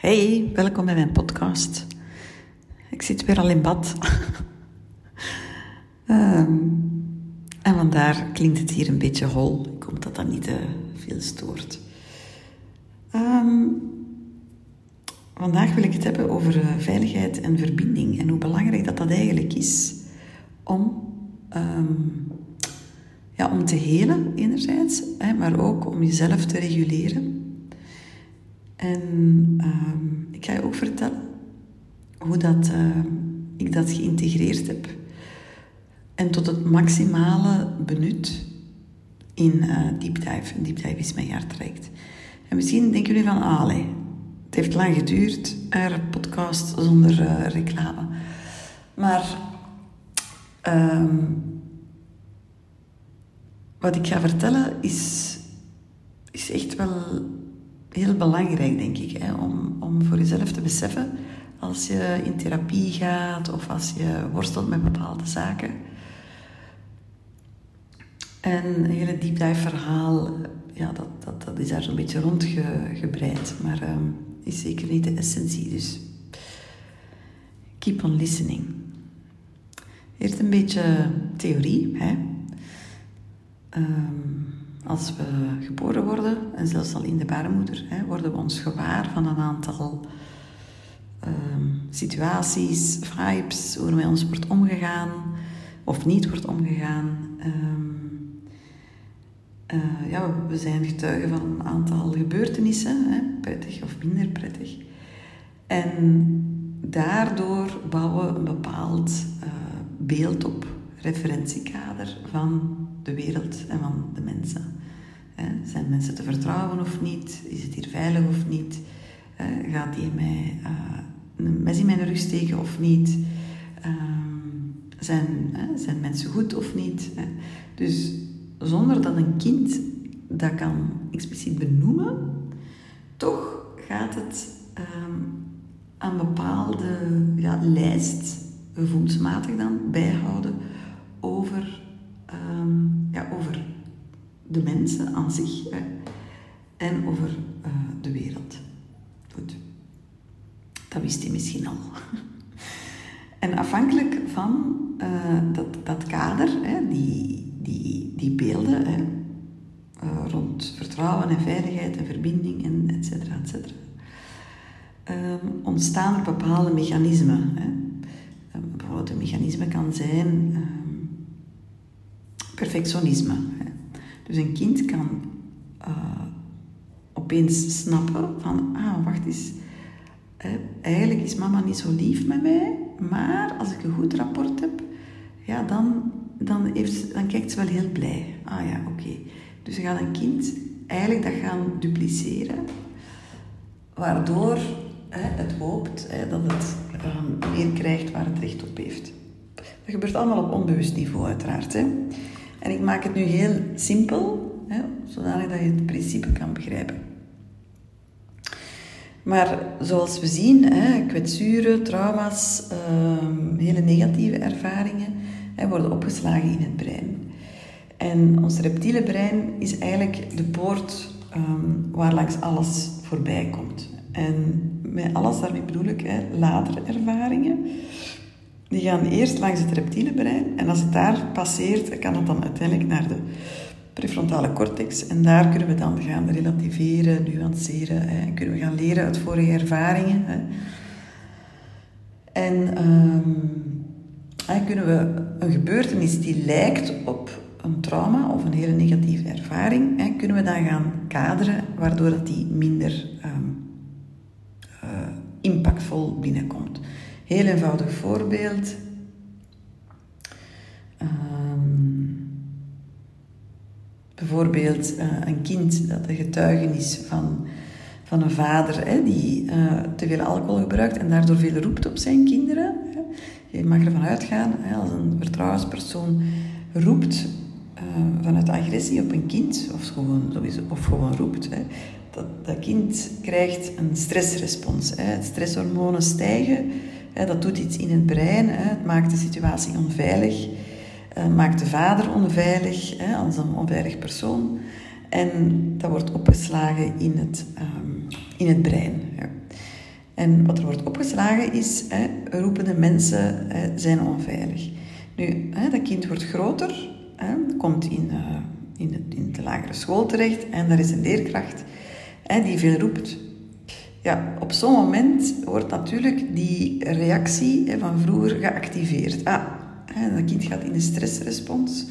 Hey, welkom bij mijn podcast. Ik zit weer al in bad. Ehm, en vandaar klinkt het hier een beetje hol. Ik hoop dat dat niet te veel stoort. Ehm, vandaag wil ik het hebben over eh, veiligheid en verbinding en hoe belangrijk dat dat eigenlijk is om, um, ja, om te helen enerzijds, maar ook om jezelf te reguleren en uh, ik ga je ook vertellen hoe dat, uh, ik dat geïntegreerd heb. En tot het maximale benut in uh, deep dive. Deep dive is mijn jaartraject. En misschien denken jullie van, ah, het heeft lang geduurd, een podcast zonder uh, reclame. Maar um, wat ik ga vertellen is, is echt wel heel belangrijk, denk ik, hè, om, om voor jezelf te beseffen als je in therapie gaat of als je worstelt met bepaalde zaken. En een hele deep dive verhaal, ja, dat, dat, dat is daar zo'n beetje rondgebreid, maar um, is zeker niet de essentie. Dus keep on listening. Eerst een beetje theorie. Hè. Um, als we geboren worden, en zelfs al in de baarmoeder, hè, worden we ons gewaar van een aantal um, situaties, vibes, hoe er met ons wordt omgegaan of niet wordt omgegaan. Um, uh, ja, we zijn getuigen van een aantal gebeurtenissen, hè, prettig of minder prettig. En daardoor bouwen we een bepaald uh, beeld op, referentiekader van de wereld en van de mensen. Zijn mensen te vertrouwen of niet? Is het hier veilig of niet? Gaat die mij uh, een mes in mijn rug steken of niet? Ehm, zijn, zijn mensen goed of niet? Dus zonder dat een kind dat kan expliciet benoemen, toch gaat het um, een bepaalde ja, lijst, gevoelsmatig dan, bijhouden over, um, ja, over de mensen aan zich hè, en over uh, de wereld. Goed. Dat wist hij misschien al. en afhankelijk van uh, dat, dat kader, hè, die, die, die beelden hè, uh, rond vertrouwen en veiligheid en verbinding en et cetera, et cetera, um, ontstaan er bepaalde mechanismen. Hè. Um, bijvoorbeeld een mechanisme kan zijn perfectionisme. Dus een kind kan uh, opeens snappen van, ah, wacht eens, eigenlijk is mama niet zo lief met mij, maar als ik een goed rapport heb, ja, dan, dan, heeft, dan kijkt ze wel heel blij. Ah ja, oké. Dus je gaat een kind eigenlijk dat gaan dupliceren, waardoor hè, het hoopt hè, dat het uh, meer krijgt waar het recht op heeft. Dat gebeurt allemaal op onbewust niveau uiteraard. Hè. En ik maak het nu heel simpel, hè, dat je het principe kan begrijpen. Maar zoals we zien, hè, kwetsuren, trauma's, um, hele negatieve ervaringen hè, worden opgeslagen in het brein. En ons reptiele brein is eigenlijk de poort um, waar langs alles voorbij komt. En met alles daarmee bedoel ik hè, latere ervaringen, die gaan eerst langs het reptiele brein en als het daar passeert, kan het dan uiteindelijk naar de prefrontale cortex en daar kunnen we dan gaan relativeren, nuanceren en kunnen we gaan leren uit vorige ervaringen. Hè. En um, kunnen we een gebeurtenis die lijkt op een trauma of een hele negatieve ervaring, hè, kunnen we dan gaan kaderen waardoor dat die minder um, uh, impactvol binnenkomt. Heel eenvoudig voorbeeld. Um, bijvoorbeeld uh, een kind dat een getuigenis van, van een vader hè, die uh, te veel alcohol gebruikt en daardoor veel roept op zijn kinderen. Hè. Je mag ervan uitgaan, hè, als een vertrouwenspersoon roept uh, vanuit agressie op een kind, of gewoon, of gewoon roept, hè, dat dat kind krijgt een stressrespons. Hè. Stresshormonen stijgen dat doet iets in het brein. Het maakt de situatie onveilig. Eh, maakt de vader onveilig als een onveilig persoon. En dat wordt opgeslagen in het, um, in het brein. En wat er wordt opgeslagen is, roepende mensen zijn onveilig. Nu, dat kind wordt groter, komt in, uh, in, de, in de lagere school terecht en daar is een leerkracht die veel roept. Ja, op zo'n moment wordt natuurlijk die reactie van vroeger geactiveerd. Ah, dat kind gaat in de stressrespons,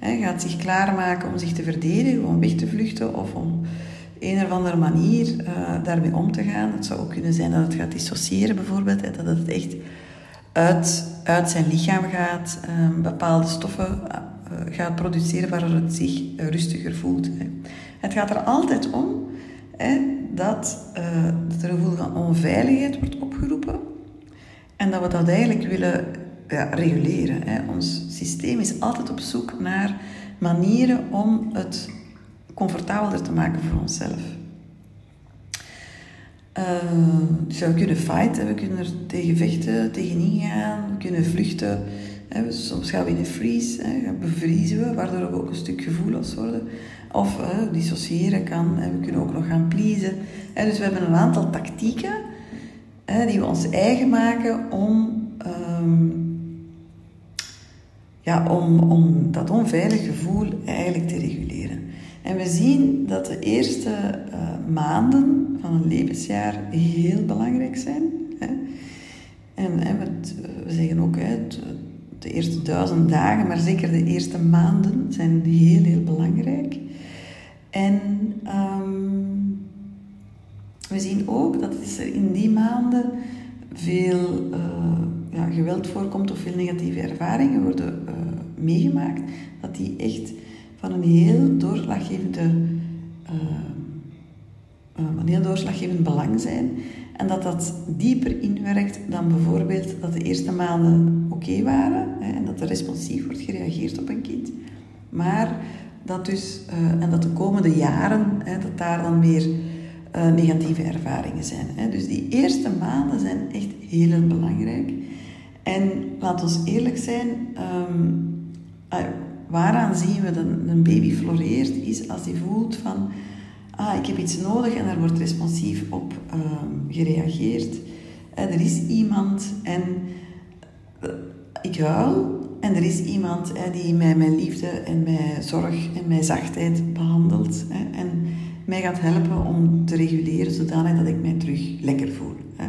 gaat zich klaarmaken om zich te verdedigen, om weg te vluchten of om een of andere manier uh, daarmee om te gaan. Het zou ook kunnen zijn dat het gaat dissociëren bijvoorbeeld, dat het echt uit, uit zijn lichaam gaat, uh, bepaalde stoffen uh, gaat produceren waardoor het zich rustiger voelt. Het gaat er altijd om dat, dat er een gevoel van onveiligheid wordt opgeroepen en dat we dat eigenlijk willen ja, reguleren. Hè. Ons systeem is altijd op zoek naar manieren om het comfortabeler te maken voor onszelf. Uh, we kunnen fighten, we kunnen er tegen vechten, tegenin gaan, we kunnen vluchten. Soms gaan we in een freeze, hè, bevriezen we, waardoor we ook een stuk gevoelloos worden. Of uh, dissociëren kan, hè. we kunnen ook nog gaan pleasen. Hè. Dus we hebben een aantal tactieken die we ons eigen maken om, um, ja, om, om dat onveilig gevoel eigenlijk te reguleren. En we zien dat de eerste maanden van een levensjaar heel belangrijk zijn. Hè. En hè, we, zeggen ook, hè, de eerste duizend dagen, maar zeker de eerste maanden zijn heel, heel belangrijk. En um, we zien ook dat er in die maanden veel uh, ja, geweld voorkomt of veel negatieve ervaringen worden uh, meegemaakt. Dat die echt van een heel doorslaggevende, uh, een heel doorslaggevend belang zijn. En dat dat dieper inwerkt dan bijvoorbeeld dat de eerste maanden oké waren hè, en dat er responsief wordt gereageerd op een kind. Maar dat dus, uh, en dat de komende jaren, hè, dat daar dan weer uh, negatieve ervaringen zijn. Hè. Dus die eerste maanden zijn echt heel belangrijk. En laat ons eerlijk zijn, um, waaraan zien we dat een baby floreert, is als hij voelt van, ah, ik heb iets nodig en daar wordt responsief op uh, gereageerd. En er is iemand en ik huil en er is iemand die mij met liefde en met zorg en met zachtheid behandelt hè, en mij gaat helpen om te reguleren zodanig dat ik mij terug lekker voel. Hè.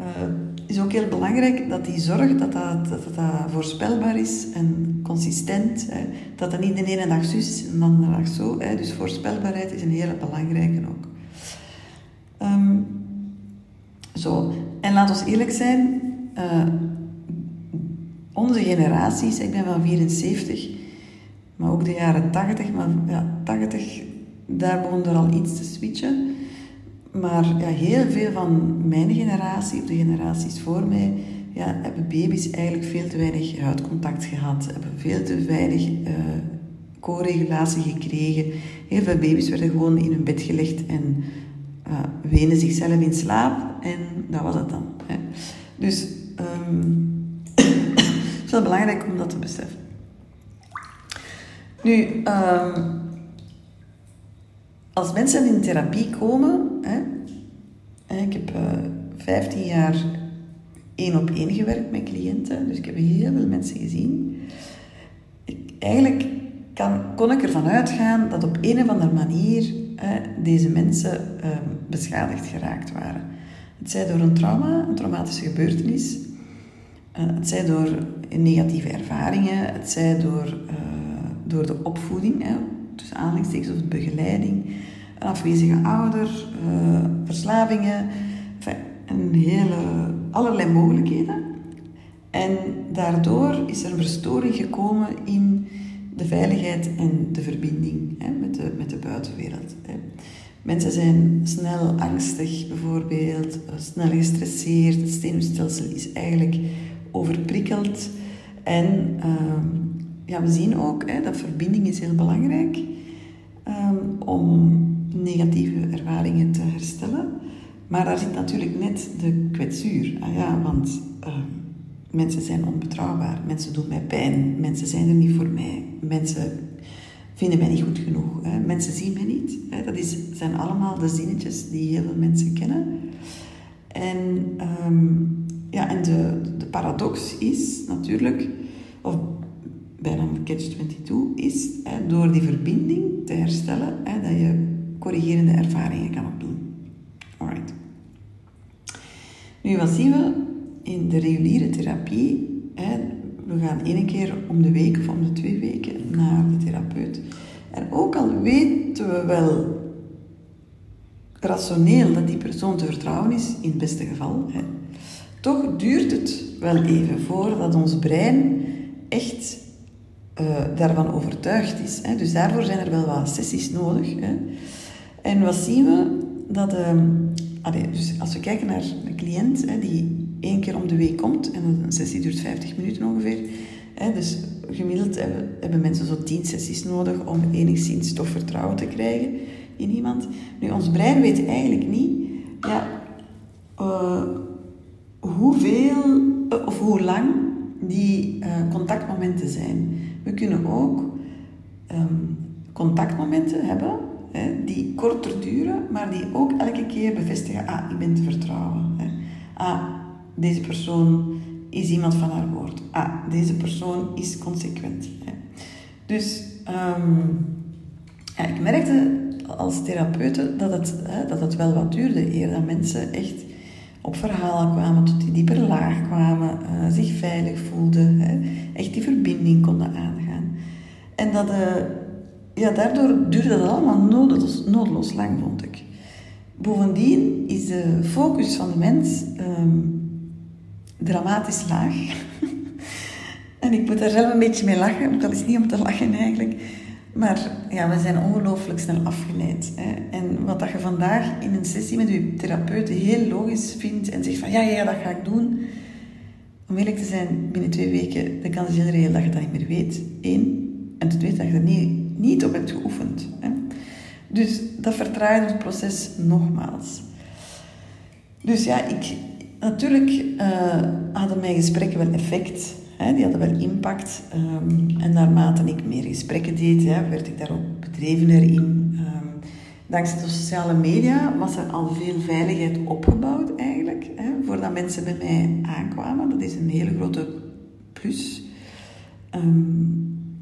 Uh, is ook heel belangrijk dat die zorg dat dat, dat, dat voorspelbaar is en consistent. Hè. Dat dat niet de ene dag zo is en de andere dag zo. Hè. Dus voorspelbaarheid is een hele belangrijke ook. Um, zo, en laat ons eerlijk zijn. Uh, onze generaties, ik ben van 74, maar ook de jaren 80, maar ja, 80, daar begon er al iets te switchen. Maar ja, heel veel van mijn generatie, of de generaties voor mij, ja, hebben baby's eigenlijk veel te weinig huidcontact gehad. Hebben veel te weinig uh, co-regulatie gekregen. Heel veel baby's werden gewoon in hun bed gelegd en uh, wenen zichzelf in slaap. En dat was het dan. Hè. Dus het is wel belangrijk om dat te beseffen. Nu, um, als mensen in therapie komen, hè, ik heb uh, eh, 15 jaar één op één gewerkt met cliënten, dus ik heb heel veel mensen gezien. Eigenlijk kan, kon ik ervan uitgaan dat op een of andere manier deze mensen uh, beschadigd geraakt waren. Het zij door een trauma, een traumatische gebeurtenis, het zij door negatieve ervaringen, het zij door, uh, door de opvoeding, hè, tussen aanhalingstekens of begeleiding, een afwezige ouder, uh, verslavingen, een hele, allerlei mogelijkheden. En daardoor is er een verstoring gekomen in de veiligheid en de verbinding hè, met, de, met de buitenwereld. Hè. Mensen zijn snel angstig bijvoorbeeld, eh, snel gestresseerd, het zenuwstelsel is eigenlijk overprikkeld. En uh, ja, we zien ook hè, dat verbinding is heel belangrijk um, om negatieve ervaringen te herstellen. Maar daar zit natuurlijk net de kwetsuur. Ah ja, want uh, mensen zijn onbetrouwbaar. Mensen doen mij pijn. Mensen zijn er niet voor mij. Mensen vinden mij niet goed genoeg. Mensen zien mij niet. Hè. Dat is, zijn allemaal de zinnetjes die heel veel mensen kennen. En, ehm, ja, en de, de paradox is natuurlijk, of bijna een catch-22 is, hè, door die verbinding te herstellen, hè, dat je corrigerende ervaringen kan opdoen. Alright. Nu, wat zien we in de reguliere therapie? Hè, we gaan één keer om de week of om de twee weken naar de therapeut. En ook al weten we wel rationeel dat die persoon te vertrouwen is, in het beste geval, hè, toch duurt het wel even voordat ons brein echt uh, daarvan overtuigd is. Hè. Dus daarvoor zijn er wel wat sessies nodig. Hè. En wat zien we? Dat, uh, dus als we kijken naar een cliënt hè, die één keer om de week komt, en een sessie duurt 50 minuten ongeveer, hè, dus gemiddeld hebben, hebben mensen zo 10 sessies nodig om enigszins toch vertrouwen te krijgen in iemand. Nu, ons brein weet eigenlijk niet ja, uh, hoeveel of hoe lang die contactmomenten zijn. We kunnen ook um, contactmomenten hebben die korter duren, maar die ook elke keer bevestigen: ah, ik ben te vertrouwen. Hè. Ah, deze persoon is iemand van haar woord. Ah, deze persoon is consequent. Hè. Dus ja, ik merkte als therapeute dat het, hè, dat het wel wat duurde eer dat mensen echt op verhalen kwamen, tot die dieper laag kwamen, uh, zich veilig voelden, hè, echt die verbinding konden aangaan. En dat, uh, ja, daardoor duurde dat allemaal noodloos, noodloos lang, vond ik. Bovendien is de focus van de mens um, dramatisch laag. en ik moet daar zelf een beetje mee lachen, want dat is niet om te lachen eigenlijk. Maar ja, we zijn ongelooflijk snel afgeleid. Hè. En wat dat je vandaag in een sessie met je therapeut heel logisch vindt en zegt van ja, ja, dat ga ik doen. Om eerlijk te zijn, binnen twee weken, de kans is heel reëel dat je dat niet meer weet. Eén. En ten tweede dat je er niet, niet op hebt geoefend. Hè. Dus dat vertraagt het proces nogmaals. Dus ja, ik, natuurlijk uh, hadden mijn gesprekken wel effect die hadden wel impact. Um, en naarmate ik meer gesprekken deed, werd ik daar ook bedrevener in. Um, dankzij de sociale media was er al veel veiligheid opgebouwd eigenlijk, hè, voordat mensen bij mij aankwamen. Dat is een hele grote plus. Um,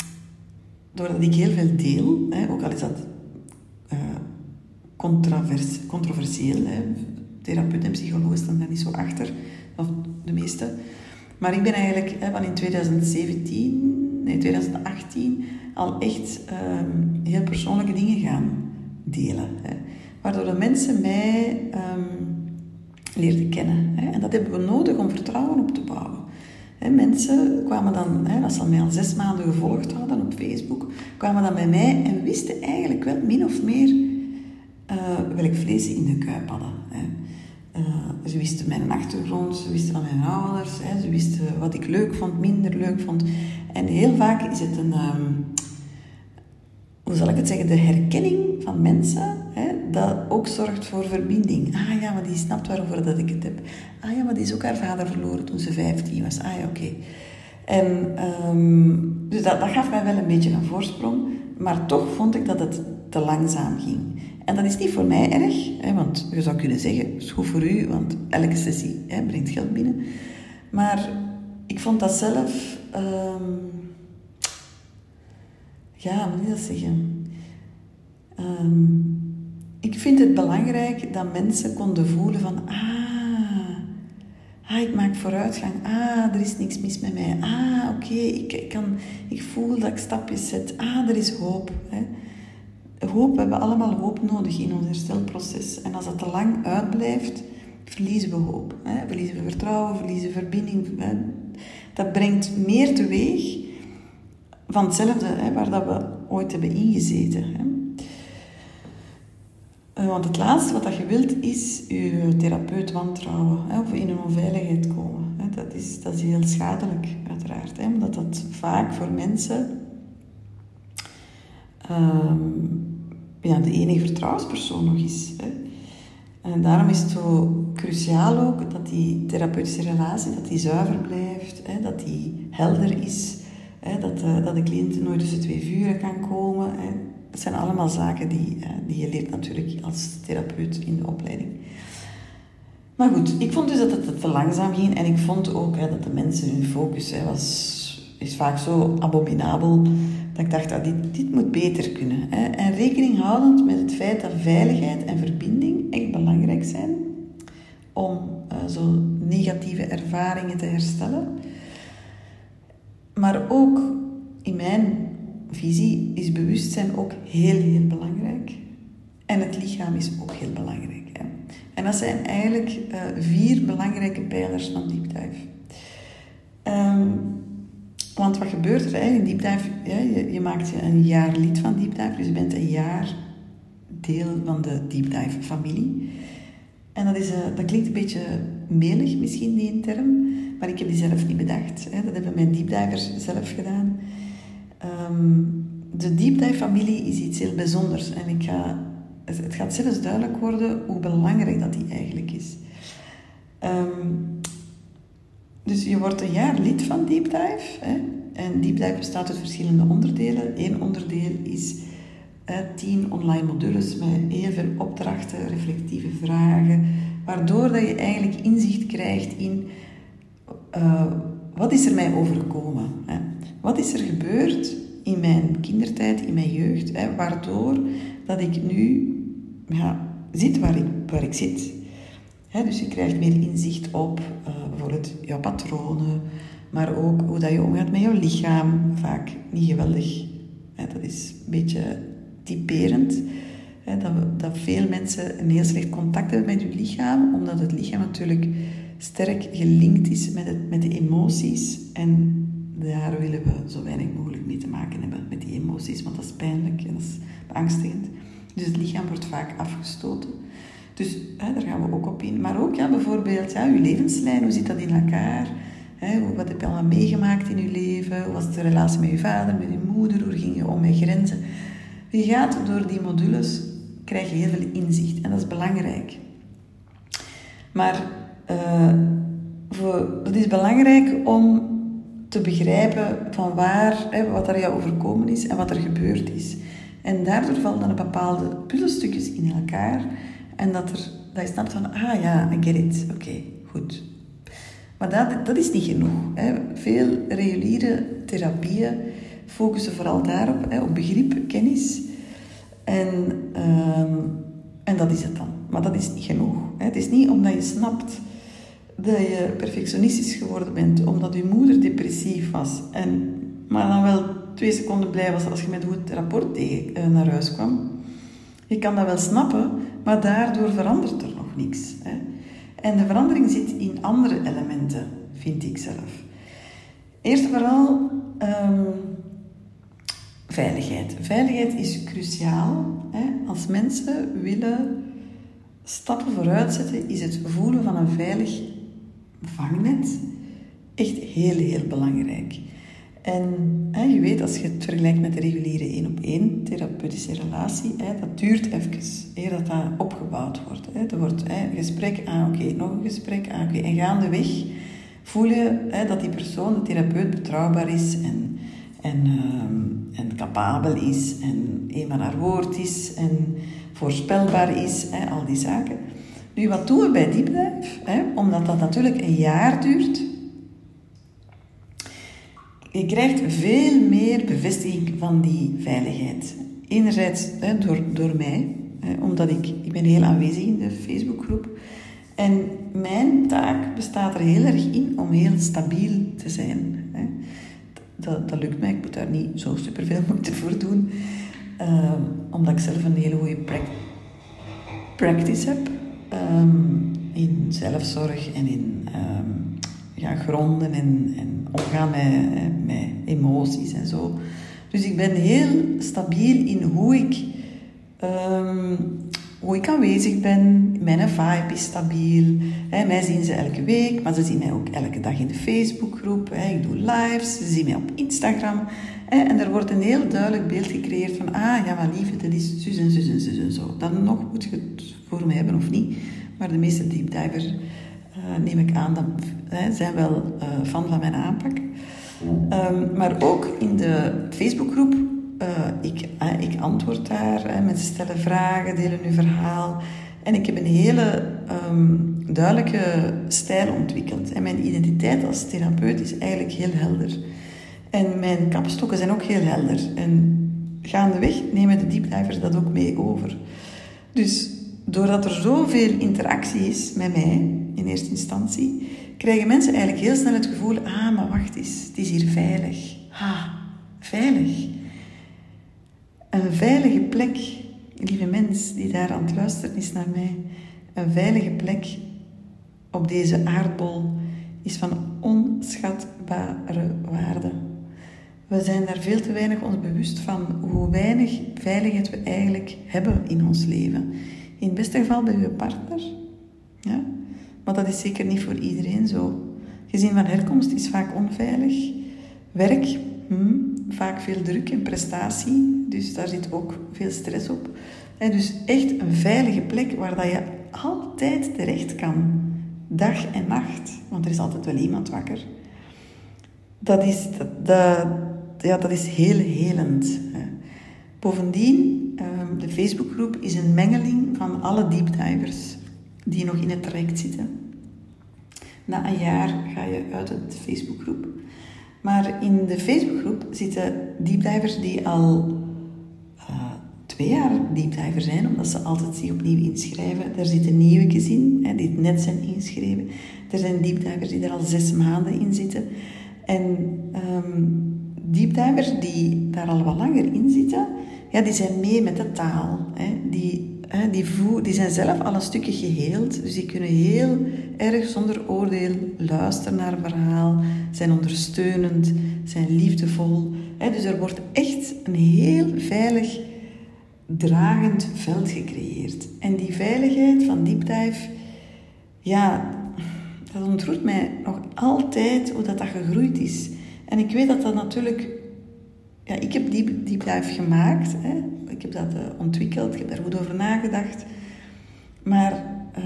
doordat ik heel veel deel, hè, ook al is dat uh, controversieel, hè, therapeuten en psychologen staan daar niet zo achter, of de meeste. Maar ik ben eigenlijk hè, van in 2017, nee 2018, al echt um, heel persoonlijke dingen gaan delen. Hè, waardoor de mensen mij um, leerden kennen. Hè, en dat hebben we nodig om vertrouwen op te bouwen. Hè, mensen kwamen dan, hè, als ze mij al zes maanden gevolgd hadden op Facebook, kwamen dan bij mij en wisten eigenlijk wel min of meer uh, welk vlees ze in de kuip hadden. Hè. Uh, ze wisten mijn achtergrond, ze wisten van mijn ouders, hè, ze wisten wat ik leuk vond, minder leuk vond. En heel vaak is het een, um, hoe zal ik het zeggen, de herkenning van mensen, hè, dat ook zorgt voor verbinding. Ah ja, maar die snapt waarover dat ik het heb. Ah ja, maar die is ook haar vader verloren toen ze 15 was. Ah ja, oké. En um, dus dat, dat gaf mij wel een beetje een voorsprong, maar toch vond ik dat het te langzaam ging. En dat is niet voor mij erg, hè, want je zou kunnen zeggen, het is goed voor u, want elke sessie hè, brengt geld binnen. Maar ik vond dat zelf, um, ja, hoe moet je dat zeggen? Um, ik vind het belangrijk dat mensen konden voelen van, ah, ah, ik maak vooruitgang, ah, er is niks mis met mij, ah, oké, ik, ik, kan, ik voel dat ik stapjes zet, ah, er is hoop. Hè hoop, we hebben allemaal hoop nodig in ons herstelproces. En als dat te lang uitblijft, verliezen we hoop. Hè? Verliezen we vertrouwen, verliezen verbinding. Dat brengt meer teweeg van hetzelfde hè, waar dat we ooit hebben ingezeten. Hè? Eh, want het laatste wat je wilt is je therapeut wantrouwen hè, of in een onveiligheid komen. Dat, is, dat is heel schadelijk, uiteraard. Hè? Omdat dat vaak voor mensen um, ja, de enige vertrouwenspersoon nog is. Hè. En daarom is het zo cruciaal ook dat die therapeutische relatie dat die zuiver blijft, hè, dat die helder is, hè, dat, de, dat de cliënt nooit tussen twee vuren kan komen. Hè. Dat zijn allemaal zaken die, die je leert natuurlijk als therapeut in de opleiding. Maar goed, ik vond dus dat het te langzaam ging en ik vond ook hè, dat de mensen hun focus hè, was, is vaak zo abominabel ik dacht, dat dit, dit moet beter kunnen. Hè. En rekening houdend met het feit dat veiligheid en verbinding echt belangrijk zijn om uh, zo negatieve ervaringen te herstellen. Maar ook in mijn visie is bewustzijn ook heel, heel belangrijk. En het lichaam is ook heel belangrijk. Hè. En dat zijn eigenlijk uh, vier belangrijke pijlers van deep dive. Um, want wat gebeurt er hè? in Deep Dive? Ja, je, je, maakt je een jaar lid van Deep Dive, dus je bent een jaar deel van de Deep Dive familie. En dat, is, uh, dat klinkt een beetje melig misschien, die term, maar ik heb die zelf niet bedacht. Hè? Dat hebben mijn Deep Divers zelf gedaan. Um, de Deep Dive familie is iets heel bijzonders en ik ga, het gaat zelfs duidelijk worden hoe belangrijk dat die eigenlijk is. Um, dus je wordt een jaar lid van Deep Dive. Hè? En Deep Dive bestaat uit verschillende onderdelen. Eén onderdeel is hè, tien online modules met heel veel opdrachten, reflectieve vragen, waardoor dat je eigenlijk inzicht krijgt in uh, wat is er mij overkomen? Hè? Wat is er gebeurd in mijn kindertijd, in mijn jeugd, hè, waardoor dat ik nu ja, zit waar ik, waar ik zit. Dus je krijgt meer inzicht op uh, bijvoorbeeld jouw patronen, maar ook hoe dat je omgaat met jouw lichaam. Vaak niet geweldig. Dat is een beetje typerend. Dat, dat veel mensen een heel slecht contact hebben met hun lichaam, omdat het lichaam natuurlijk sterk gelinkt is met, met de emoties. En daar willen we zo weinig mogelijk mee te maken hebben met die emoties, want dat is pijnlijk en dat is beangstigend. Dus het lichaam wordt vaak afgestoten. Dus hè, daar gaan we ook op in. Maar ook ja, bijvoorbeeld ja, uw levenslijn, hoe zit dat in elkaar? Hè, wat heb je allemaal meegemaakt in je leven? Hoe was de relatie met je vader, met je moeder? Hoe ging je om met grenzen? Je gaat door die modules, krijg je heel veel inzicht. En dat is belangrijk. Maar voor, dat is belangrijk om te begrijpen van waar, hè, wat er jou overkomen is en wat er gebeurd is. En daardoor vallen dan bepaalde puzzelstukjes in elkaar en dat, er, dat je snapt van, ah ja, I get it. Oké, goed. Maar dat, dat is niet genoeg. Hè. Veel reguliere therapieën focussen vooral daarop, hè, op begrip, kennis. En, um, en dat is het dan. Maar dat is niet genoeg. Hè. Het is niet omdat je snapt dat je perfectionistisch geworden bent, omdat je moeder depressief was. En, maar dan wel twee seconden blij was als je met een goed rapport uh, naar huis kwam. Je kan dat wel snappen, maar daardoor verandert er nog niks. Hè? En de verandering zit in andere elementen, vind ik zelf. Eerst en vooral um, veiligheid. Veiligheid is cruciaal. Hè? Als mensen willen stappen vooruit zetten, is het voelen van een veilig vangnet echt heel, heel belangrijk. En hè, je weet, als je het vergelijkt met de reguliere één op één therapeutische relatie, hè, dat duurt even eer dat dat opgebouwd wordt. Hè. Er wordt hè, een gesprek aan, oké, nog een gesprek aan, oké. En gaandeweg voel je hè, dat die persoon, de therapeut, betrouwbaar is en, en, uh, en capabel is en eenmaal haar woord is en voorspelbaar is, hè, al die zaken. Nu, wat doen we bij Dive? Omdat dat natuurlijk een jaar duurt, je krijgt veel meer bevestiging van die veiligheid. Enerzijds hè, door, door mij, hè, omdat ik, ik ben heel aanwezig in de Facebookgroep. En mijn taak bestaat er heel erg in om heel stabiel te zijn. Hè. Dat, dat lukt mij, ik moet daar niet zo superveel moeite voor doen. Um, omdat ik zelf een hele goede practice heb. Um, in zelfzorg en in um, ja, gronden en, en omgaan met, met emoties en zo. Dus ik ben heel stabiel in hoe ik, um, hoe ik aanwezig ben. Mijn vibe is stabiel. Hè, mij zien ze elke week, maar ze zien mij ook elke dag in de Facebookgroep. Ik doe lives, ze zien mij op Instagram. En er wordt een heel duidelijk beeld gecreëerd van, ah ja, maar lieve, dat is zus en zus en zus en zo. Dan nog moet je het voor me hebben of niet. Maar de meeste deep divers uh, neem ik aan, dat hè, zijn wel uh, fan van mijn aanpak. Um, maar ook in de Facebookgroep, uh, ik, ik antwoord daar, mensen stellen vragen, delen hun verhaal. En ik heb een hele um, duidelijke stijl ontwikkeld. En mijn identiteit als therapeut is eigenlijk heel helder. En mijn kapstokken zijn ook heel helder. En gaandeweg nemen de deepdivers dat ook mee over. Dus doordat er zoveel interactie is met mij, in eerste instantie, krijgen mensen eigenlijk heel snel het gevoel, ah, maar wacht eens, het is hier veilig. Ah, veilig. Een veilige plek, lieve mens die daar aan het luisteren is naar mij, een veilige plek op deze aardbol is van onschatbare waarde. We zijn daar veel te weinig ons bewust van hoe weinig veiligheid we eigenlijk hebben in ons leven. In het beste geval bij uw partner, ja? Maar dat is zeker niet voor iedereen zo. Gezin van herkomst is vaak onveilig. Werk, hmm, vaak veel druk en prestatie, dus daar zit ook veel stress op. En dus echt een veilige plek waar dat je altijd terecht kan, dag en nacht, want er is altijd wel iemand wakker. Dat is, ja, dat is heel helend. Bovendien, ehm, de Facebookgroep is een mengeling van alle deepdivers die nog in het traject zitten. Na een jaar ga je uit de Facebookgroep. Maar in de Facebookgroep zitten deepdivers die al uh, twee jaar deepdiver zijn, omdat ze altijd zich opnieuw inschrijven. Daar zitten nieuwe in, hè, die net zijn ingeschreven. Er zijn deepdivers die er al zes maanden in zitten. En um, die daar al wat langer in zitten, ja, die zijn mee met de taal. Hè. Die, hè, die, die zijn zelf al een stukje geheeld, dus die kunnen heel erg zonder oordeel luisteren naar verhaal, zijn ondersteunend, zijn liefdevol. Hè. Dus er wordt echt een heel veilig, dragend veld gecreëerd. En die veiligheid van deepdive, ja, dat ontroert mij nog altijd hoe dat, dat gegroeid is. En ik weet dat dat natuurlijk... Ja, ik heb Deep, deep Dive gemaakt. Hè. Ik heb dat uh, ontwikkeld. Ik heb daar goed over nagedacht. Maar... Uh,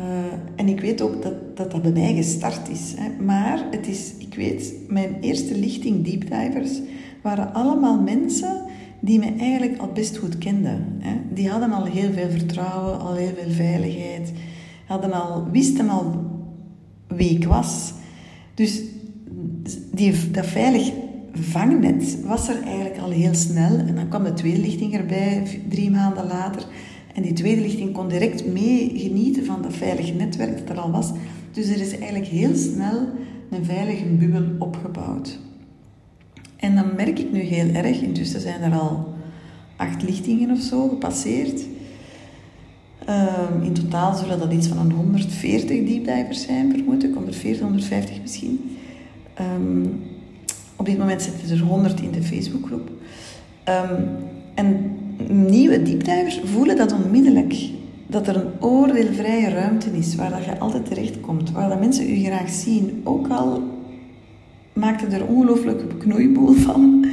en ik weet ook dat, dat dat bij mij gestart is. Hè. Maar het is... Ik weet, mijn eerste lichting Deep Divers waren allemaal mensen die me eigenlijk al best goed kenden. Hè. Die hadden al heel veel vertrouwen, al heel veel veiligheid. Hadden al, wisten al wie ik was. Dus die, dat veilig vangnet was er eigenlijk al heel snel. En dan kwam de tweede lichting erbij, drie maanden later. En die tweede lichting kon direct mee genieten van dat veilige netwerk dat er al was. Dus er is eigenlijk heel snel een veilige bubbel opgebouwd. En dan merk ik nu heel erg, intussen zijn er al acht lichtingen of zo gepasseerd. Ehm, in totaal zullen dat iets van een 140 deepdivers zijn, vermoed ik, 140, 150 misschien. Ehm, op dit moment zitten er 100 in de Facebookgroep. Um, en nieuwe diepdivers voelen dat onmiddellijk. Dat er een oordeelvrije ruimte is waar dat je altijd terecht komt. Waar dat mensen u graag zien. Ook al maakt het er ongelooflijk knoeiboel van.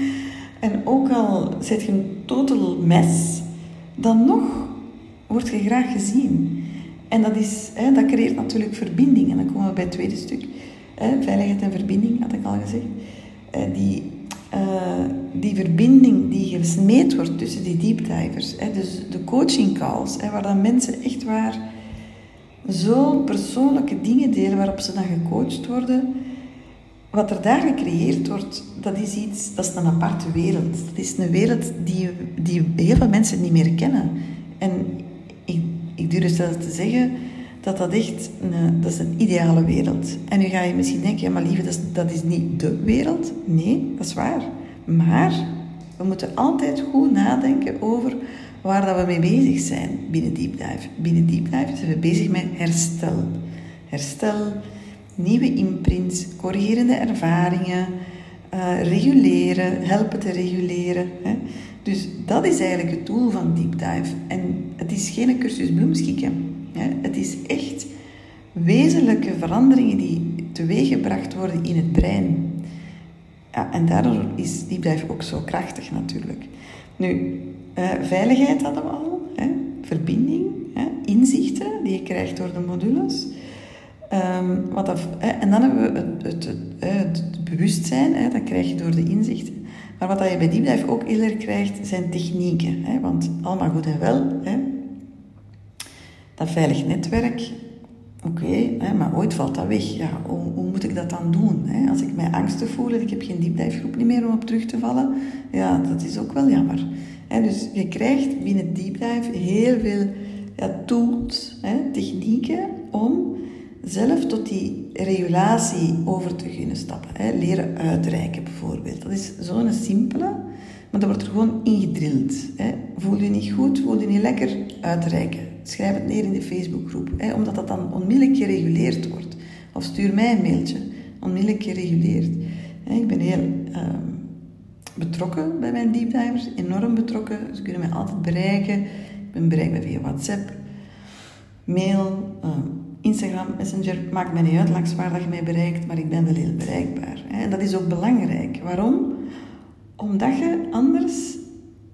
En ook al zit je een total mes. Dan nog word je graag gezien. En dat, is, hè, dat creëert natuurlijk verbinding. En dan komen we bij het tweede stuk veiligheid en verbinding, had ik al gezegd. Eh, die, uh, die verbinding die gesmeed wordt tussen die deepdivers. dus de coaching calls, waar dan mensen echt waar zo persoonlijke dingen delen waarop ze dan gecoacht worden. Wat er daar gecreëerd wordt, dat is iets, dat is een aparte wereld. Dat is een wereld die, die heel veel mensen niet meer kennen. En ik, ik durf zelfs te zeggen, dat dat echt een, dat is een ideale wereld. En nu ga je misschien denken, ja maar lieve, dat is, dat is niet de wereld. Nee, dat is waar. Maar we moeten altijd goed nadenken over waar dat we mee bezig zijn binnen Deep Dive. Binnen Deep Dive zijn we bezig met herstel. Herstel, nieuwe imprints, corrigerende ervaringen, uh, reguleren, helpen te reguleren. Hè. Dus dat is eigenlijk het doel van Deep Dive. En het is geen cursus bloemschikken. Het is echt wezenlijke veranderingen die teweeggebracht worden in het brein. Ja, en daardoor is die blijft ook zo krachtig natuurlijk. Nu, uh, veiligheid hadden we al, hè? verbinding, hè? inzichten die je krijgt door de modules. Um, wat dat, hè? En dan hebben we het, het, bewustzijn, dat krijg je door de inzichten. Maar wat je bij Deep ook heel erg krijgt, zijn technieken. Want allemaal goed en wel? Dat veilig netwerk, Oké, maar ooit valt dat weg. Ja, hoe, hoe moet ik dat dan doen? Hè? Als ik mij angstig voel en ik heb geen diepdijfgroep niet meer om op terug te vallen, ja, dat is ook wel jammer. Hè? Dus je krijgt binnen deepdive heel veel ja, tools, hè, technieken om zelf tot die regulatie over te kunnen stappen. Hè. Leren uitreiken bijvoorbeeld. Dat is zo'n simpele, maar dat wordt er gewoon ingedrild. Hè. Voel je niet goed, voel je niet lekker, uitreiken. Schrijf het neer in de Facebookgroep, hè, omdat dat dan onmiddellijk gereguleerd wordt. Of stuur mij een mailtje, onmiddellijk gereguleerd. Ik ben heel ehm, betrokken bij mijn deepdivers, enorm betrokken. Ze kunnen mij altijd bereiken. Ik ben bereikbaar via WhatsApp, mail, ehm, Instagram, Messenger. Maakt mij niet uit langs waar dat je mij bereikt, maar ik ben wel heel bereikbaar. En dat is ook belangrijk. Waarom? Omdat je anders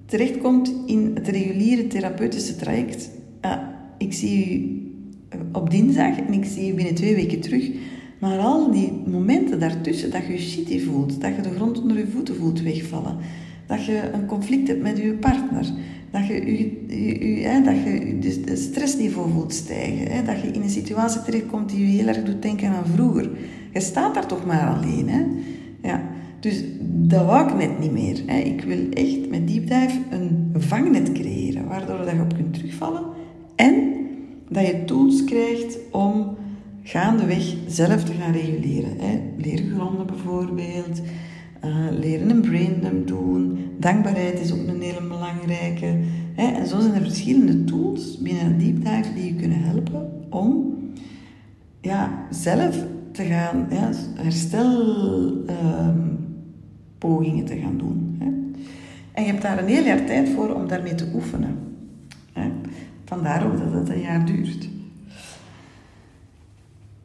terechtkomt in het reguliere therapeutische traject. Ah, ik zie u eh, op dinsdag en ik zie u binnen twee weken terug. Maar al die momenten daartussen, dat je je shitty voelt, dat je de grond onder je voeten voelt wegvallen, dat je een conflict hebt met je partner, dat je, je, hè, dat je het stressniveau voelt stijgen, hè, dat je in een situatie terechtkomt die je heel erg doet denken aan vroeger. Je staat daar toch maar alleen. Hè? Ja. Dus dat wou ik net niet meer. Hè. Ik wil echt met deep een vangnet creëren, waardoor dat je op kunt terugvallen en dat je tools krijgt om gaandeweg zelf te gaan reguleren. Hè. Leergronden bijvoorbeeld, uh, leren een braindump doen. Dankbaarheid is ook een hele belangrijke. Hè. En zo zijn er verschillende tools binnen deep dive die je kunnen helpen om ja, zelf te gaan ja, herstelpogingen uh, te gaan doen. Hè. En je hebt daar een heel jaar tijd voor om daarmee te oefenen. Hè. Vandaar ook dat het een jaar duurt.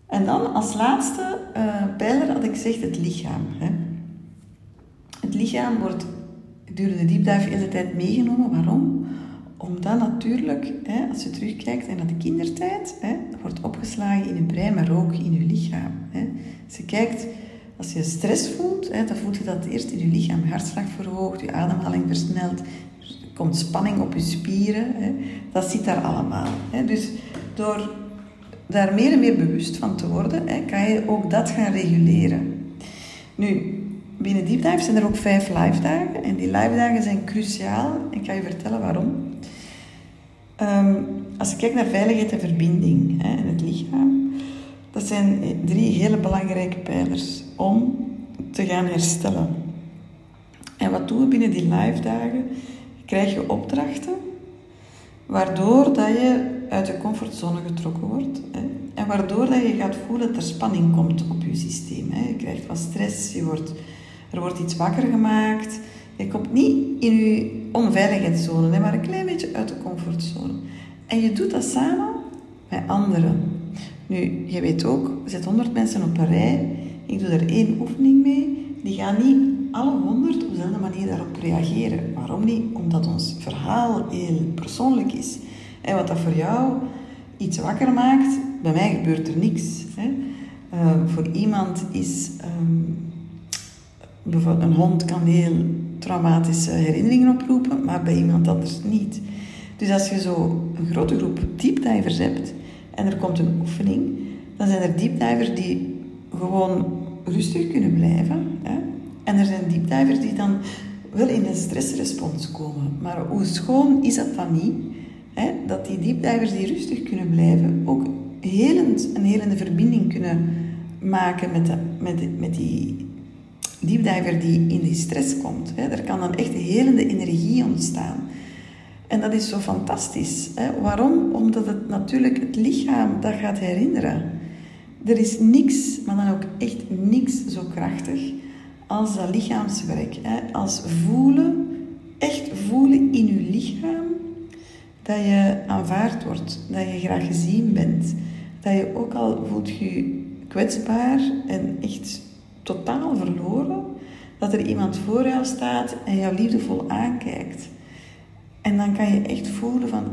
En dan als laatste uh, pijler had ik gezegd het lichaam. Hè. Het lichaam wordt gedurende de diepdive de hele tijd meegenomen. Waarom? Omdat natuurlijk, hè, als je terugkijkt naar de kindertijd, hè, wordt opgeslagen in je brein, maar ook in je lichaam. Hè. Als je kijkt, als je stress voelt, hè, dan voelt je dat eerst in je lichaam. Je hartslag verhoogt, je ademhaling versnelt, er komt spanning op je spieren. Hè. Dat zit daar allemaal. Hè. Dus door daar meer en meer bewust van te worden, hè, kan je ook dat gaan reguleren. Nu, binnen Deep Dive zijn er ook vijf live dagen. En die live dagen zijn cruciaal. Ik ga je vertellen waarom. Ehm, als je kijkt naar veiligheid en verbinding hè, en het lichaam, dat zijn drie hele belangrijke pijlers om te gaan herstellen. En wat doen we binnen die live dagen? Krijg je opdrachten waardoor dat je uit de comfortzone getrokken wordt. Hè. En waardoor dat je gaat voelen dat er spanning komt op je systeem. Hè. Je krijgt wat stress, je wordt, er wordt iets wakker gemaakt. Je komt niet in je onveiligheidszone, hè, maar een klein beetje uit de comfortzone. En je doet dat samen met anderen. Nu, je weet ook, er zitten 100 mensen op een rij. Ik doe er één oefening mee. Die gaan niet alle 100 op dezelfde manier daarop reageren. Waarom niet? Omdat ons verhaal heel persoonlijk is. En wat dat voor jou iets wakker maakt, bij mij gebeurt er niks. Hè. Uh, voor iemand is um, bijvoorbeeld een hond kan heel traumatische herinneringen oproepen, maar bij iemand anders niet. Dus als je zo een grote groep deepdivers hebt en er komt een oefening, dan zijn er deepdivers die gewoon rustig kunnen blijven. Hè. En er zijn deepdivers die dan wel in een stressrespons komen. Maar hoe schoon is dat dan niet? Hè? Dat die diepdivers die rustig kunnen blijven, ook helend, een helende verbinding kunnen maken met, de, met, met die diepdiver die in die stress komt. Hè? Er kan dan echt helende energie ontstaan. En dat is zo fantastisch. Hè? Waarom? Omdat het natuurlijk het lichaam dat gaat herinneren. Er is niks, maar dan ook echt niks zo krachtig als dat lichaamswerk. Hè? Als voelen, echt voelen in je lichaam dat je aanvaard wordt, dat je graag gezien bent, dat je ook al voelt je kwetsbaar en echt totaal verloren, dat er iemand voor jou staat en jou liefdevol aankijkt. En dan kan je echt voelen van,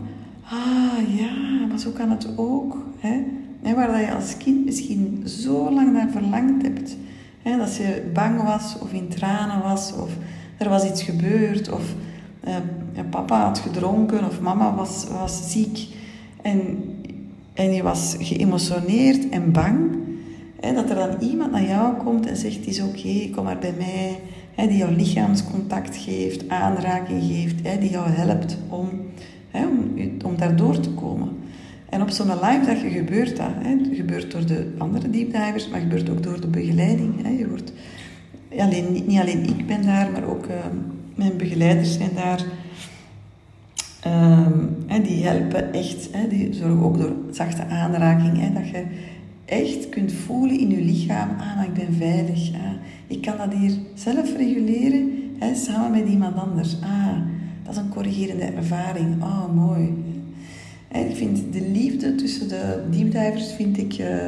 ah ja, maar zo kan het ook. Hè? Waar je als kind misschien zo lang naar verlangd hebt. Dat je bang was of in tranen was of er was iets gebeurd of uh, papa had gedronken of mama was, was ziek. En en je was geëmotioneerd en bang, dat er dan iemand naar jou komt en zegt: Het is oké, kom maar bij mij. Die jou lichaamscontact geeft, aanraking geeft, die jou helpt om, om, om daardoor te komen. En op zo'n live dag gebeurt dat. Hè. Het gebeurt door de andere deepdivers, maar gebeurt ook door de begeleiding. Hè. Je wordt, alleen, niet alleen ik ben daar, maar ook uh, mijn begeleiders zijn daar. Hè, die helpen echt, hè, die zorgen ook door zachte aanraking, hè, dat je echt kunt voelen in je lichaam, ah, maar ik ben veilig, ah, ik kan dat hier zelf reguleren, hè, samen met iemand anders. Ah, dat is een corrigerende ervaring, oh mooi. En ik vind de liefde tussen de deepdivers vind ik, uh,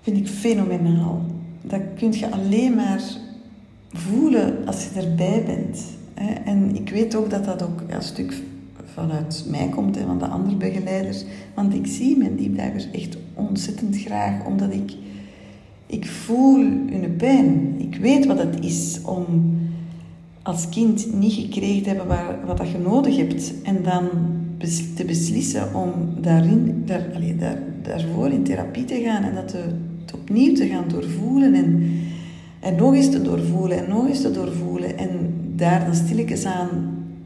vind ik fenomenaal. Dat kun je alleen maar voelen als je erbij bent. En ik weet ook dat dat ook een stuk vanuit mij komt en van de andere begeleiders. Want ik zie mijn deepdivers echt ontzettend graag, omdat ik, ik voel hun pijn. Ik weet wat het is om als kind niet gekregen hebben waar, wat dat je nodig hebt. En dan te beslissen om daarin, daar, daar, daarvoor in therapie te gaan en dat te, opnieuw te gaan doorvoelen. En, en nog eens te doorvoelen en nog eens te doorvoelen. En daar dan stilletjes aan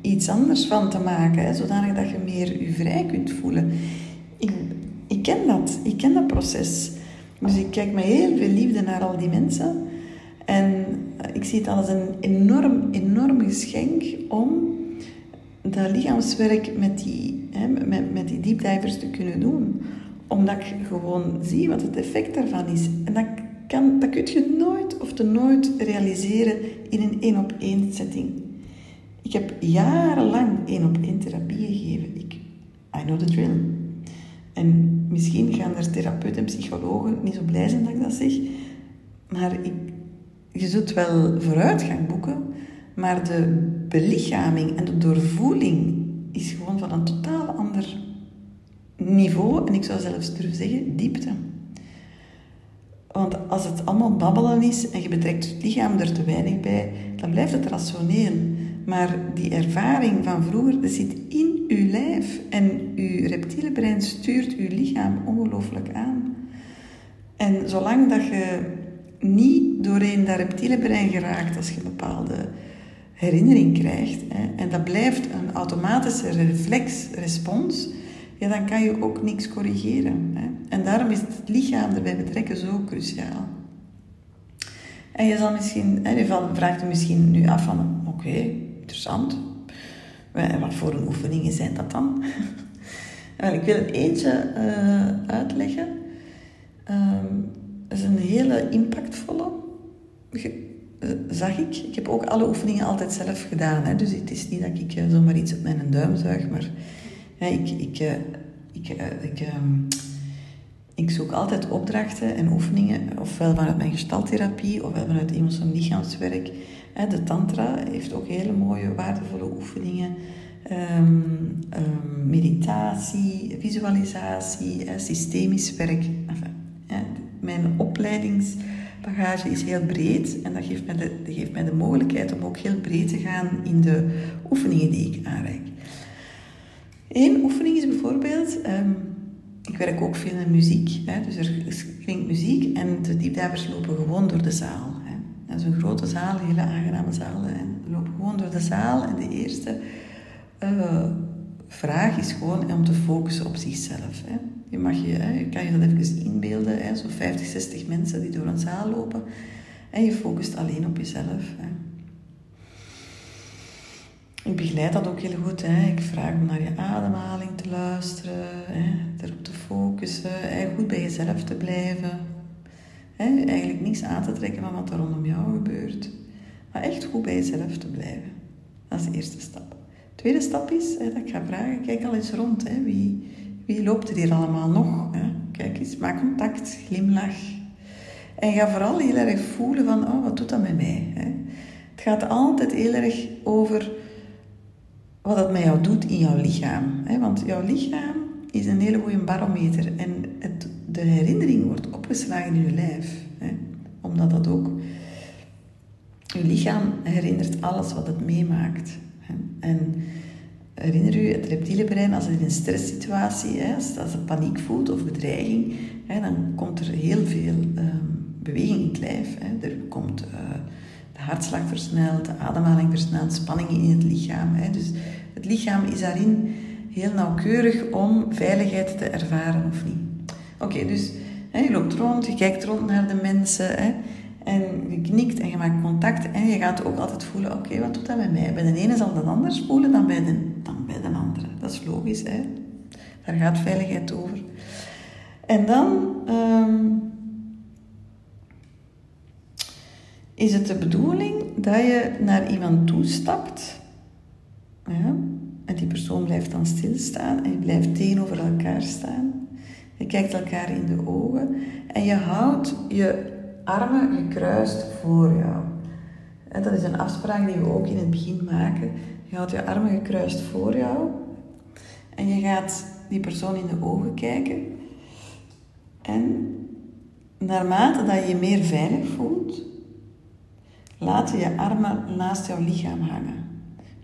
iets anders van te maken, hè, zodanig dat je meer je vrij kunt voelen. Ik, ik ken dat, ik ken dat proces. Dus ik kijk met heel veel liefde naar al die mensen. En ik zie het als een enorm, enorm geschenk om dat lichaamswerk met die, hè, met, met die deepdivers te kunnen doen. Omdat ik gewoon zie wat het effect daarvan is. En dat, kan, dat kun je nooit of te nooit realiseren in een één-op-één setting. Ik heb jarenlang één-op-één therapie gegeven. Ik, I know the drill. En misschien gaan er therapeuten en psychologen niet zo blij zijn dat ik dat zeg. Maar ik je zult wel vooruitgang boeken, maar de belichaming en de doorvoeling is gewoon van een totaal ander niveau. En ik zou zelfs durven zeggen, diepte. Want als het allemaal babbelen is en je betrekt het lichaam er te weinig bij, dan blijft het rationeel. Maar die ervaring van vroeger, dat zit in uw lijf en uw reptiele brein stuurt uw lichaam ongelooflijk aan. En zolang dat je niet doorheen dat reptiele brein geraakt als je een bepaalde herinnering krijgt. Hè, en dat blijft een automatische reflexrespons, ja, dan kan je ook niks corrigeren. Hè. En daarom is het lichaam erbij betrekken zo cruciaal. En je zal misschien, hè, je vraagt je misschien nu af van, oké, interessant. Wat voor oefeningen zijn dat dan? ik wil het eentje uh, uitleggen. Um, dat is een hele impactvolle, eh, zag ik. Ik heb ook alle oefeningen altijd zelf gedaan. Hè. Dus het is niet dat ik eh, zomaar iets op mijn duim zuig, maar ja, ik, ik, eh, ik, ik, ehm, ik zoek altijd opdrachten en oefeningen, ofwel vanuit mijn gestaltherapie, ofwel vanuit emotioneel lichaamswerk. De tantra heeft ook hele mooie, waardevolle oefeningen. Ehm, ehm, meditatie, visualisatie, systemisch werk. Mijn opleidingsbagage is heel breed en dat geeft, mij de, geeft mij de mogelijkheid om ook heel breed te gaan in de oefeningen die ik aanreik. Eén oefening is bijvoorbeeld, ehm, ik werk ook veel met muziek, hè, dus er klinkt muziek en de diepdivers lopen gewoon door de zaal. Hè. Dat is een grote zaal, een hele aangename zaal, en lopen gewoon door de zaal en de eerste uh, vraag is gewoon om te focussen op zichzelf. Hè. Je, mag je, hè, kan je dat even inbeelden, hè, zo 50, 60 mensen die door een zaal lopen. En je focust alleen op jezelf. Hè. Ik begeleid dat ook heel goed. Hè. Ik vraag om naar je ademhaling te luisteren, hè, erop te focussen, hè, goed bij jezelf te blijven. Hè, eigenlijk niks aan te trekken van wat er rondom jou gebeurt. Maar echt goed bij jezelf te blijven. Dat is de eerste stap. De tweede stap is hè, dat ik ga vragen, kijk al eens rond. Hè, wie, wie loopt er hier allemaal nog? Hè? Kijk eens, maak contact, glimlach. En ga vooral heel erg voelen van, oh, wat doet dat met mij? Hè? Het gaat altijd heel erg over wat het met jou doet in jouw lichaam. Hè? Want jouw lichaam is een hele goede barometer. En het, de herinnering wordt opgeslagen in je lijf. Hè? Omdat dat ook... Je lichaam herinnert alles wat het meemaakt. Hè? En herinner u, het reptiele brein, als het in een stresssituatie, hè, als, als het paniek voelt of bedreiging, hè, dan komt er heel veel ehm, beweging in het lijf. Hè. Er komt uh, de hartslag versneld, de ademhaling versneld, spanning in het lichaam. Hè. Dus het lichaam is daarin heel nauwkeurig om veiligheid te ervaren of niet. Oké, dus hè, je loopt rond, je kijkt rond naar de mensen hè, en je knikt en je maakt contact en je gaat ook altijd voelen, oké, wat doet dat met mij? Bij de ene zal de ander voelen dan bij de, dan bij de andere. Dat is logisch, hè? daar gaat veiligheid over. En dan ehm, is het de bedoeling dat je naar iemand toestapt ja, en die persoon blijft dan stilstaan en je blijft tegenover elkaar staan. Je kijkt elkaar in de ogen en je houdt je armen gekruist voor jou. En dat is een afspraak die we ook in het begin maken. Je houdt je armen gekruist voor jou en je gaat die persoon in de ogen kijken. En naarmate dat je je meer veilig voelt, laat je je armen naast jouw lichaam hangen.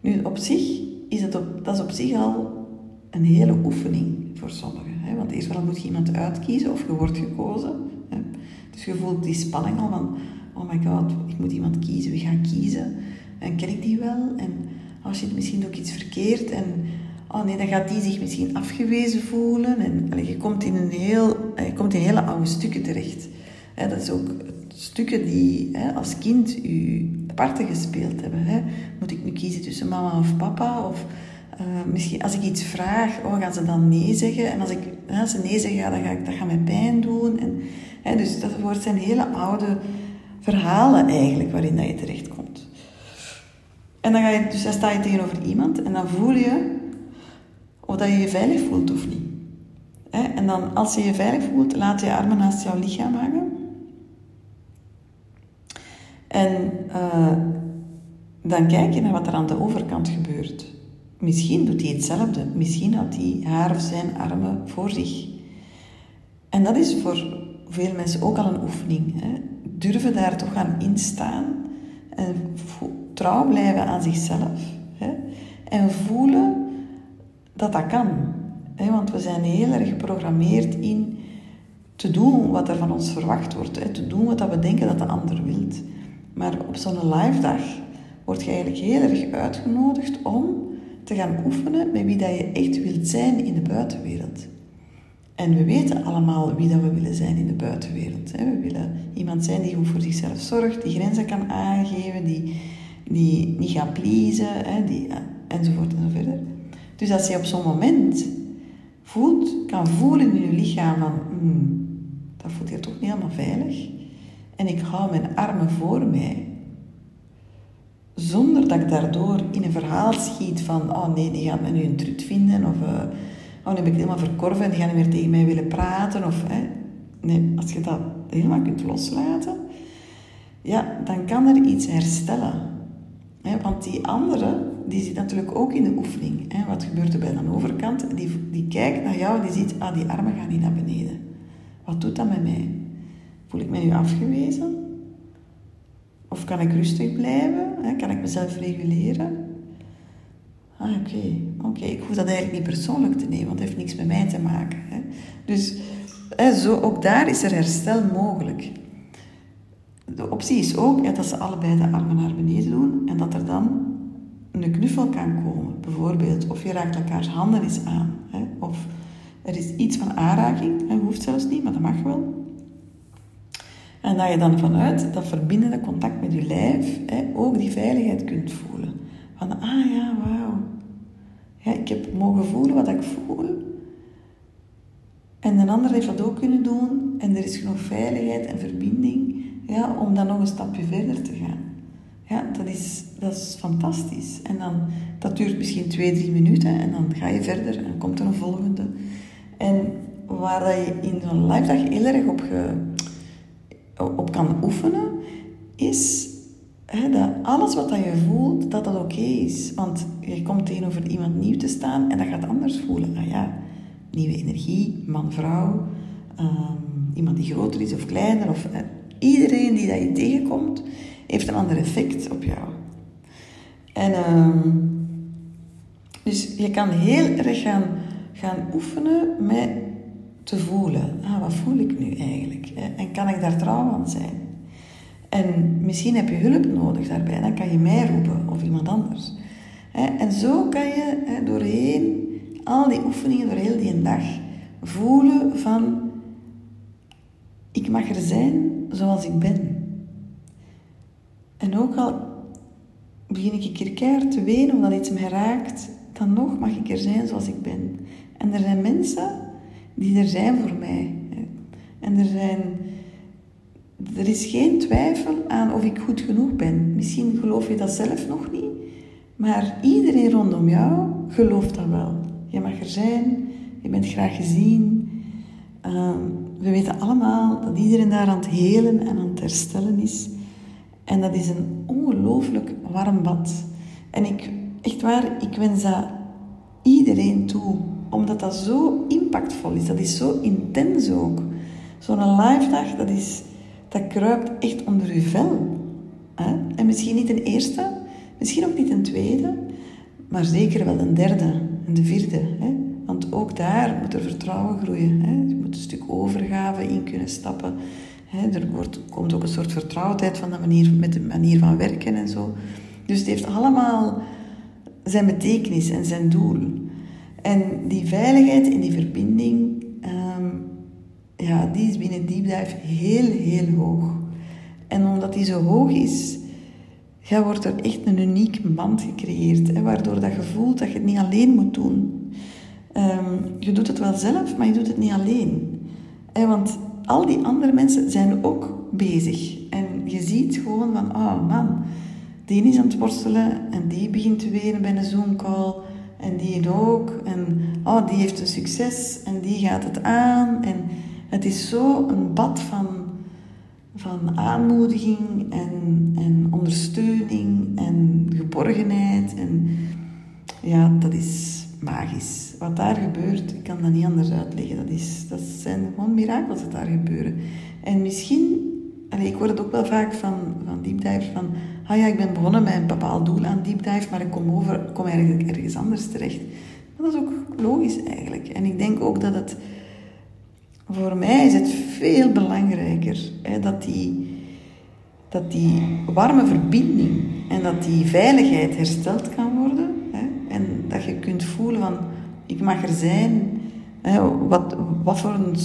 Nu, op zich is het op, dat is op zich al een hele oefening voor sommigen. Hè? Want eerst wel moet je iemand uitkiezen of je wordt gekozen. Hè? Dus je voelt die spanning al van, oh my god, ik moet iemand kiezen, wie ga ik kiezen? En ken ik die wel? En als je het misschien ook iets verkeerd en oh nee, dan gaat die zich misschien afgewezen voelen. En je komt in een heel, je komt in hele oude stukken terecht. Hè? Dat is ook stukken die als kind u parten gespeeld hebben. Hè. Moet ik nu kiezen tussen mama of papa? Of uh, misschien als ik iets vraag, oh, gaan ze dan nee zeggen? En als, ik, als ze nee zeggen, ja, dan ga ik, dat gaat mij pijn doen. En, hè, dus dat zijn hele oude verhalen eigenlijk waarin dat je terechtkomt. En dan, ga je, dus dan sta je tegenover iemand en dan voel je of dat je je veilig voelt of niet. En dan, als je je veilig voelt, laat je je armen naast jouw lichaam hangen. En uh, dan kijk je naar wat er aan de overkant gebeurt. Misschien doet hij hetzelfde. Misschien houdt hij haar of zijn armen voor zich. En dat is voor veel mensen ook al een oefening. Hè? Durven daar toch aan instaan en trouw blijven aan zichzelf. Hè? En voelen dat dat kan. Hè? Want we zijn heel erg geprogrammeerd in te doen wat er van ons verwacht wordt. Te doen wat we denken dat de ander wilt. Maar op zo'n live dag word je eigenlijk heel erg uitgenodigd om te gaan oefenen met wie dat je echt wilt zijn in de buitenwereld. En we weten allemaal wie dat we willen zijn in de buitenwereld. We willen iemand zijn die goed voor zichzelf zorgt, die grenzen kan aangeven, die, die niet gaat pleasen, die, enzovoort enzovoort. Dus als je op zo'n moment voelt, kan voelen in je lichaam van, hmm, dat voelt hier toch niet helemaal veilig en ik hou mijn armen voor mij. Zonder dat ik daardoor in een verhaal schiet van, oh nee, die gaat me nu een trut vinden, of uh, oh, nu heb ik helemaal verkorven en die gaan niet meer tegen mij willen praten. Of. Nee, als je dat helemaal kunt loslaten, ja, dan kan er iets herstellen. Hè, want die andere, die zit natuurlijk ook in de oefening. Hè. Wat gebeurt er bij de overkant? Die, die kijkt naar jou en die ziet, ah, die armen gaan niet naar beneden. Wat doet dat met mij? Voel ik mij nu afgewezen? Of kan ik rustig blijven? Kan ik mezelf reguleren? Ah, oké. Oké, ik hoef dat eigenlijk niet persoonlijk te nemen, want het heeft niks met mij te maken. Dus zo, ook daar is er herstel mogelijk. De optie is ook dat ze allebei de armen naar beneden doen en dat er dan een knuffel kan komen. Bijvoorbeeld, of je raakt elkaars handen eens aan. Of er is iets van aanraking, dat hoeft zelfs niet, maar dat mag wel. En dat je dan vanuit dat verbindende contact met je lijf hè, ook die veiligheid kunt voelen. Van, ah ja, wauw. Ja, ik heb mogen voelen wat ik voel. En een ander heeft dat ook kunnen doen. En er is genoeg veiligheid en verbinding ja, om dan nog een stapje verder te gaan. Ja, dat is, dat is fantastisch. En dan, dat duurt misschien twee, drie minuten en dan ga je verder en komt er een volgende. En waar je in zo'n live dag heel erg op ge, op kan oefenen, is hè, dat alles wat dat je voelt, dat dat oké is. Want je komt tegenover iemand nieuw te staan en dat gaat anders voelen. Ah ja, nieuwe energie, man, vrouw, ehm, iemand die groter is of kleiner. Of, eh, iedereen die dat je tegenkomt, heeft een ander effect op jou. En, ehm, Dus je kan heel erg gaan, gaan oefenen met te voelen. Ah, wat voel ik nu eigenlijk? En kan ik daar trouw aan zijn? En misschien heb je hulp nodig daarbij. Dan kan je mij roepen of iemand anders. En zo kan je doorheen al die oefeningen, door heel die dag, voelen van... Ik mag er zijn zoals ik ben. En ook al begin ik een keer keihard te wenen omdat iets mij raakt, dan nog mag ik er zijn zoals ik ben. En er zijn mensen die er zijn voor mij. En er zijn... Er is geen twijfel aan of ik goed genoeg ben. Misschien geloof je dat zelf nog niet, maar iedereen rondom jou gelooft dat wel. Je mag er zijn, je bent graag gezien. Ehm, we weten allemaal dat iedereen daar aan het helen en aan het herstellen is. En dat is een ongelooflijk warm bad. En ik, echt waar, ik wens dat iedereen toe. Omdat dat zo impactvol is. Dat is zo intens ook. Zo'n live dag, dat, is, dat kruipt echt onder uw vel. Hè? En misschien niet een eerste, misschien ook niet een tweede, maar zeker wel een derde en de vierde. Hè? Want ook daar moet er vertrouwen groeien. Hè? Je moet een stuk overgave in kunnen stappen er wordt, komt ook een soort vertrouwdheid van de manier, met de manier van werken en zo. Dus het heeft allemaal zijn betekenis en zijn doel. En die veiligheid in die verbinding, ja, die is binnen Deep Dive heel, heel hoog. En omdat die zo hoog is, ja, wordt er echt een unieke band gecreëerd. Waardoor dat je voelt dat je het niet alleen moet doen. Ehm, je doet het wel zelf, maar je doet het niet alleen. Hè, want al die andere mensen zijn ook bezig. En je ziet gewoon van, oh man, die is aan het worstelen en die begint te wenen bij een Zoom-call. En die ook. En oh, die heeft een succes en die gaat het aan. En het is zo een bad van, van aanmoediging en, en ondersteuning en geborgenheid. En ja, dat is magisch. Wat daar gebeurt, ik kan dat niet anders uitleggen. Dat, is, dat zijn gewoon mirakels dat daar gebeuren. En misschien, ik hoor het ook wel vaak van, van deep dive, van, ah ja, ik ben begonnen met een bepaald doel aan deep dive, maar ik kom, over, kom eigenlijk ergens anders terecht. dat is ook logisch eigenlijk. En ik denk ook dat het, voor mij is het veel belangrijker hè, dat die dat die warme verbinding en dat die veiligheid hersteld kan worden en dat je kunt voelen van, ik mag er zijn. Hè, wat, wat voor een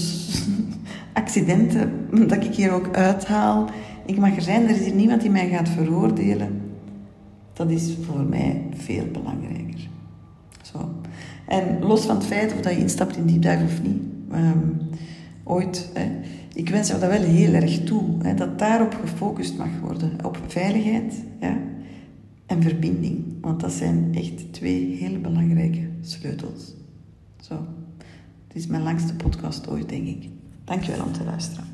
accidenten dat ik hier ook uithaal. Ik mag er zijn, er is hier niemand die mij gaat veroordelen. Dat is voor mij veel belangrijker. Zo. En los van het feit of dat je instapt in diepduik of niet, um, ooit, hè, ik wens jou dat wel heel erg toe, hè, dat daarop gefocust mag worden, op veiligheid. En verbinding. Want dat zijn echt twee hele belangrijke sleutels. Zo. Het is mijn langste podcast ooit, denk ik. Dankjewel om te luisteren.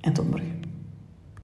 En tot morgen.